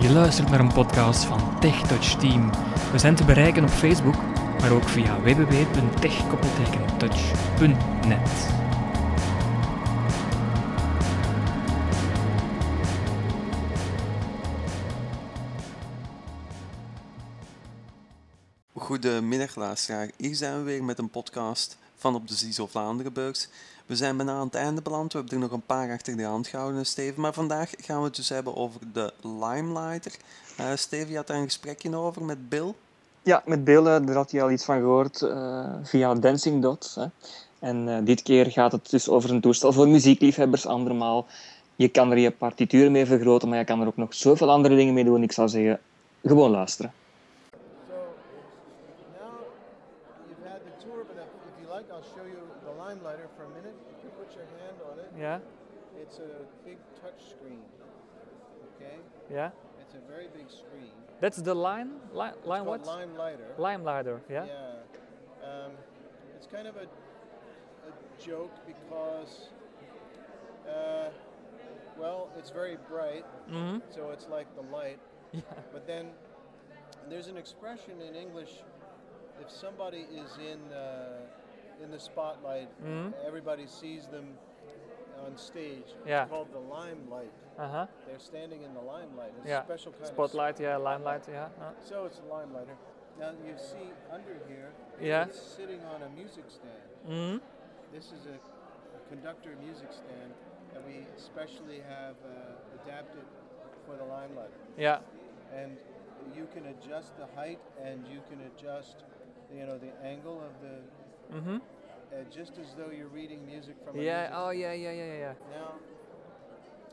Je luistert naar een podcast van TechTouch Team. We zijn te bereiken op Facebook, maar ook via www.tech-touch.net. Goedemiddag luisteraar, hier zijn we weer met een podcast van op de CISO Vlaanderenbeurs. We zijn bijna aan het einde beland, we hebben er nog een paar achter de hand gehouden Steven, maar vandaag gaan we het dus hebben over de Limelighter. Uh, Steven, je had daar een gesprekje over met Bill. Ja, met Bill, uh, daar had hij al iets van gehoord uh, via Dancing Dots. Hè. En dit keer gaat het dus over een toestel voor muziekliefhebbers, andermaal. Je kan er je partituur mee vergroten, maar je kan er ook nog zoveel andere dingen mee doen. Ik zou zeggen, gewoon luisteren. Yeah. It's a big touch screen. Okay. Yeah. It's a very big screen. That's the line. Line. line what? Lime lighter. Lime lighter. Yeah. Yeah. Um, it's kind of a, a joke because, uh, well, it's very bright, Mm-hmm. so it's like the light. Yeah. But then there's an expression in English: if somebody is in uh, in the spotlight, Mhm. everybody sees them on stage. Yeah. It's called the limelight. Uh huh. They're standing in the limelight. It's Yeah. a special kind Spotlight. of Yeah. Limelight. Yeah. Uh, So it's a limelighter. Now you see under here, Yeah. it's sitting on a music stand. mm-hmm. This is a, a conductor music stand that we especially have uh, adapted for the limelighter. Yeah. And you can adjust the height and you can adjust, you know, the angle of the, Mm-hmm. uh, just as though you're reading music from a Yeah. Oh yeah. Yeah. Yeah. Yeah. Now,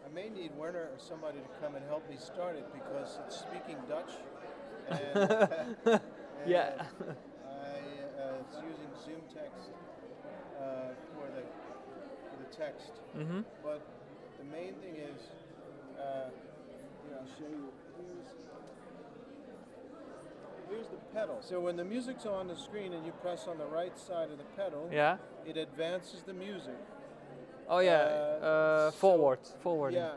I may need Werner or somebody to come and help me start it because it's speaking Dutch. And, and Yeah. I, uh, it's using Zoom text uh, for, the, for the text. Mm-hmm. But the main thing is, uh, here, I'll show you. Here's, here's the pedal. So when the music's on the screen and you press on the right side of the pedal, Yeah. it advances the music. Oh yeah. Uh, Uh, so- forward. Forward. Yeah.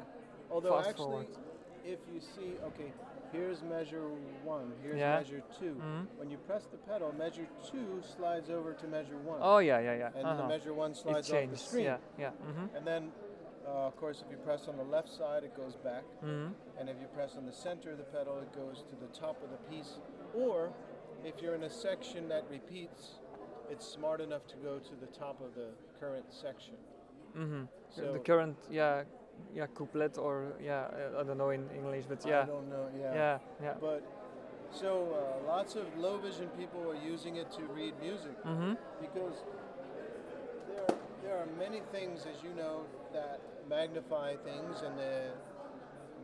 Although Fast actually, forward. if you see, okay, here's measure one, here's Yeah. measure 2 Mhm. When you press the pedal, measure two slides over to measure one. Oh yeah. Yeah. Yeah. and uh-huh. the measure one slides off the screen. Yeah. Yeah. Mm-hmm. And then, uh, of course, if you press on the left side, it goes back. Mm-hmm. And if you press on the center of the pedal, it goes to the top of the piece. Or if you're in a section that repeats, it's smart enough to go to the top of the current section. Mm-hmm. So the current. Yeah. Yeah. Couplet or yeah. I don't know in English, but yeah. I don't know. Yeah. Yeah. Yeah. But so uh, lots of low vision people are using it to read music Mm-hmm. because there are many things, as you know, that magnify things, and the,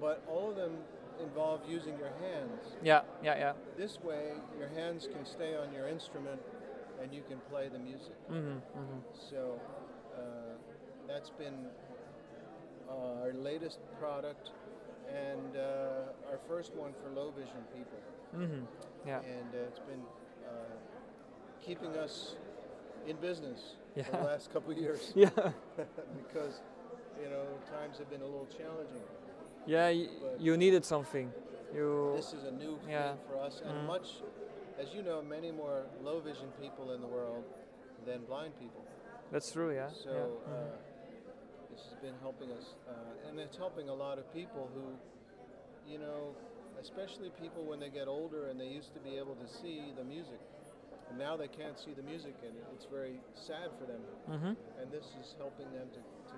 but all of them involve using your hands. Yeah. Yeah. Yeah. This way, your hands can stay on your instrument, and you can play the music. Mm-hmm. Mm-hmm. So uh, that's been uh, our latest product and uh, our first one for low vision people. Mm-hmm. Yeah. and uh, it's been uh, keeping us in business for Yeah. the last couple of years Yeah. because you know times have been a little challenging. Yeah. But- you needed something. You. This is a new Yeah. thing for us, and Mhm. much, as you know, many more low vision people in the world than blind people. That's true. Yeah. So yeah. uh, mhm. this has been helping us, uh, and it's helping a lot of people who, you know, especially people when they get older and they used to be able to see the music, and now they can't see the music, and it's very sad for them. Mhm. And this is helping them to, to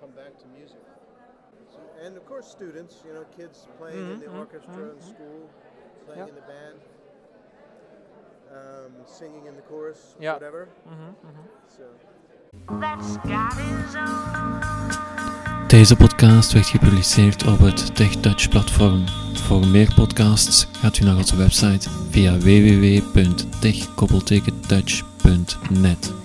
come back to music. So, and of course, students, you know, kids playing in the Mhm, mhm, orchestra in mhm. school, playing Yeah. in the band, um, singing in the chorus, Yeah. whatever. Mhm. Mhm. So. That's got his own. Deze podcast werd gepubliceerd op het TechTouch platform. Voor meer podcasts gaat u naar onze website via www.tech-touch.net.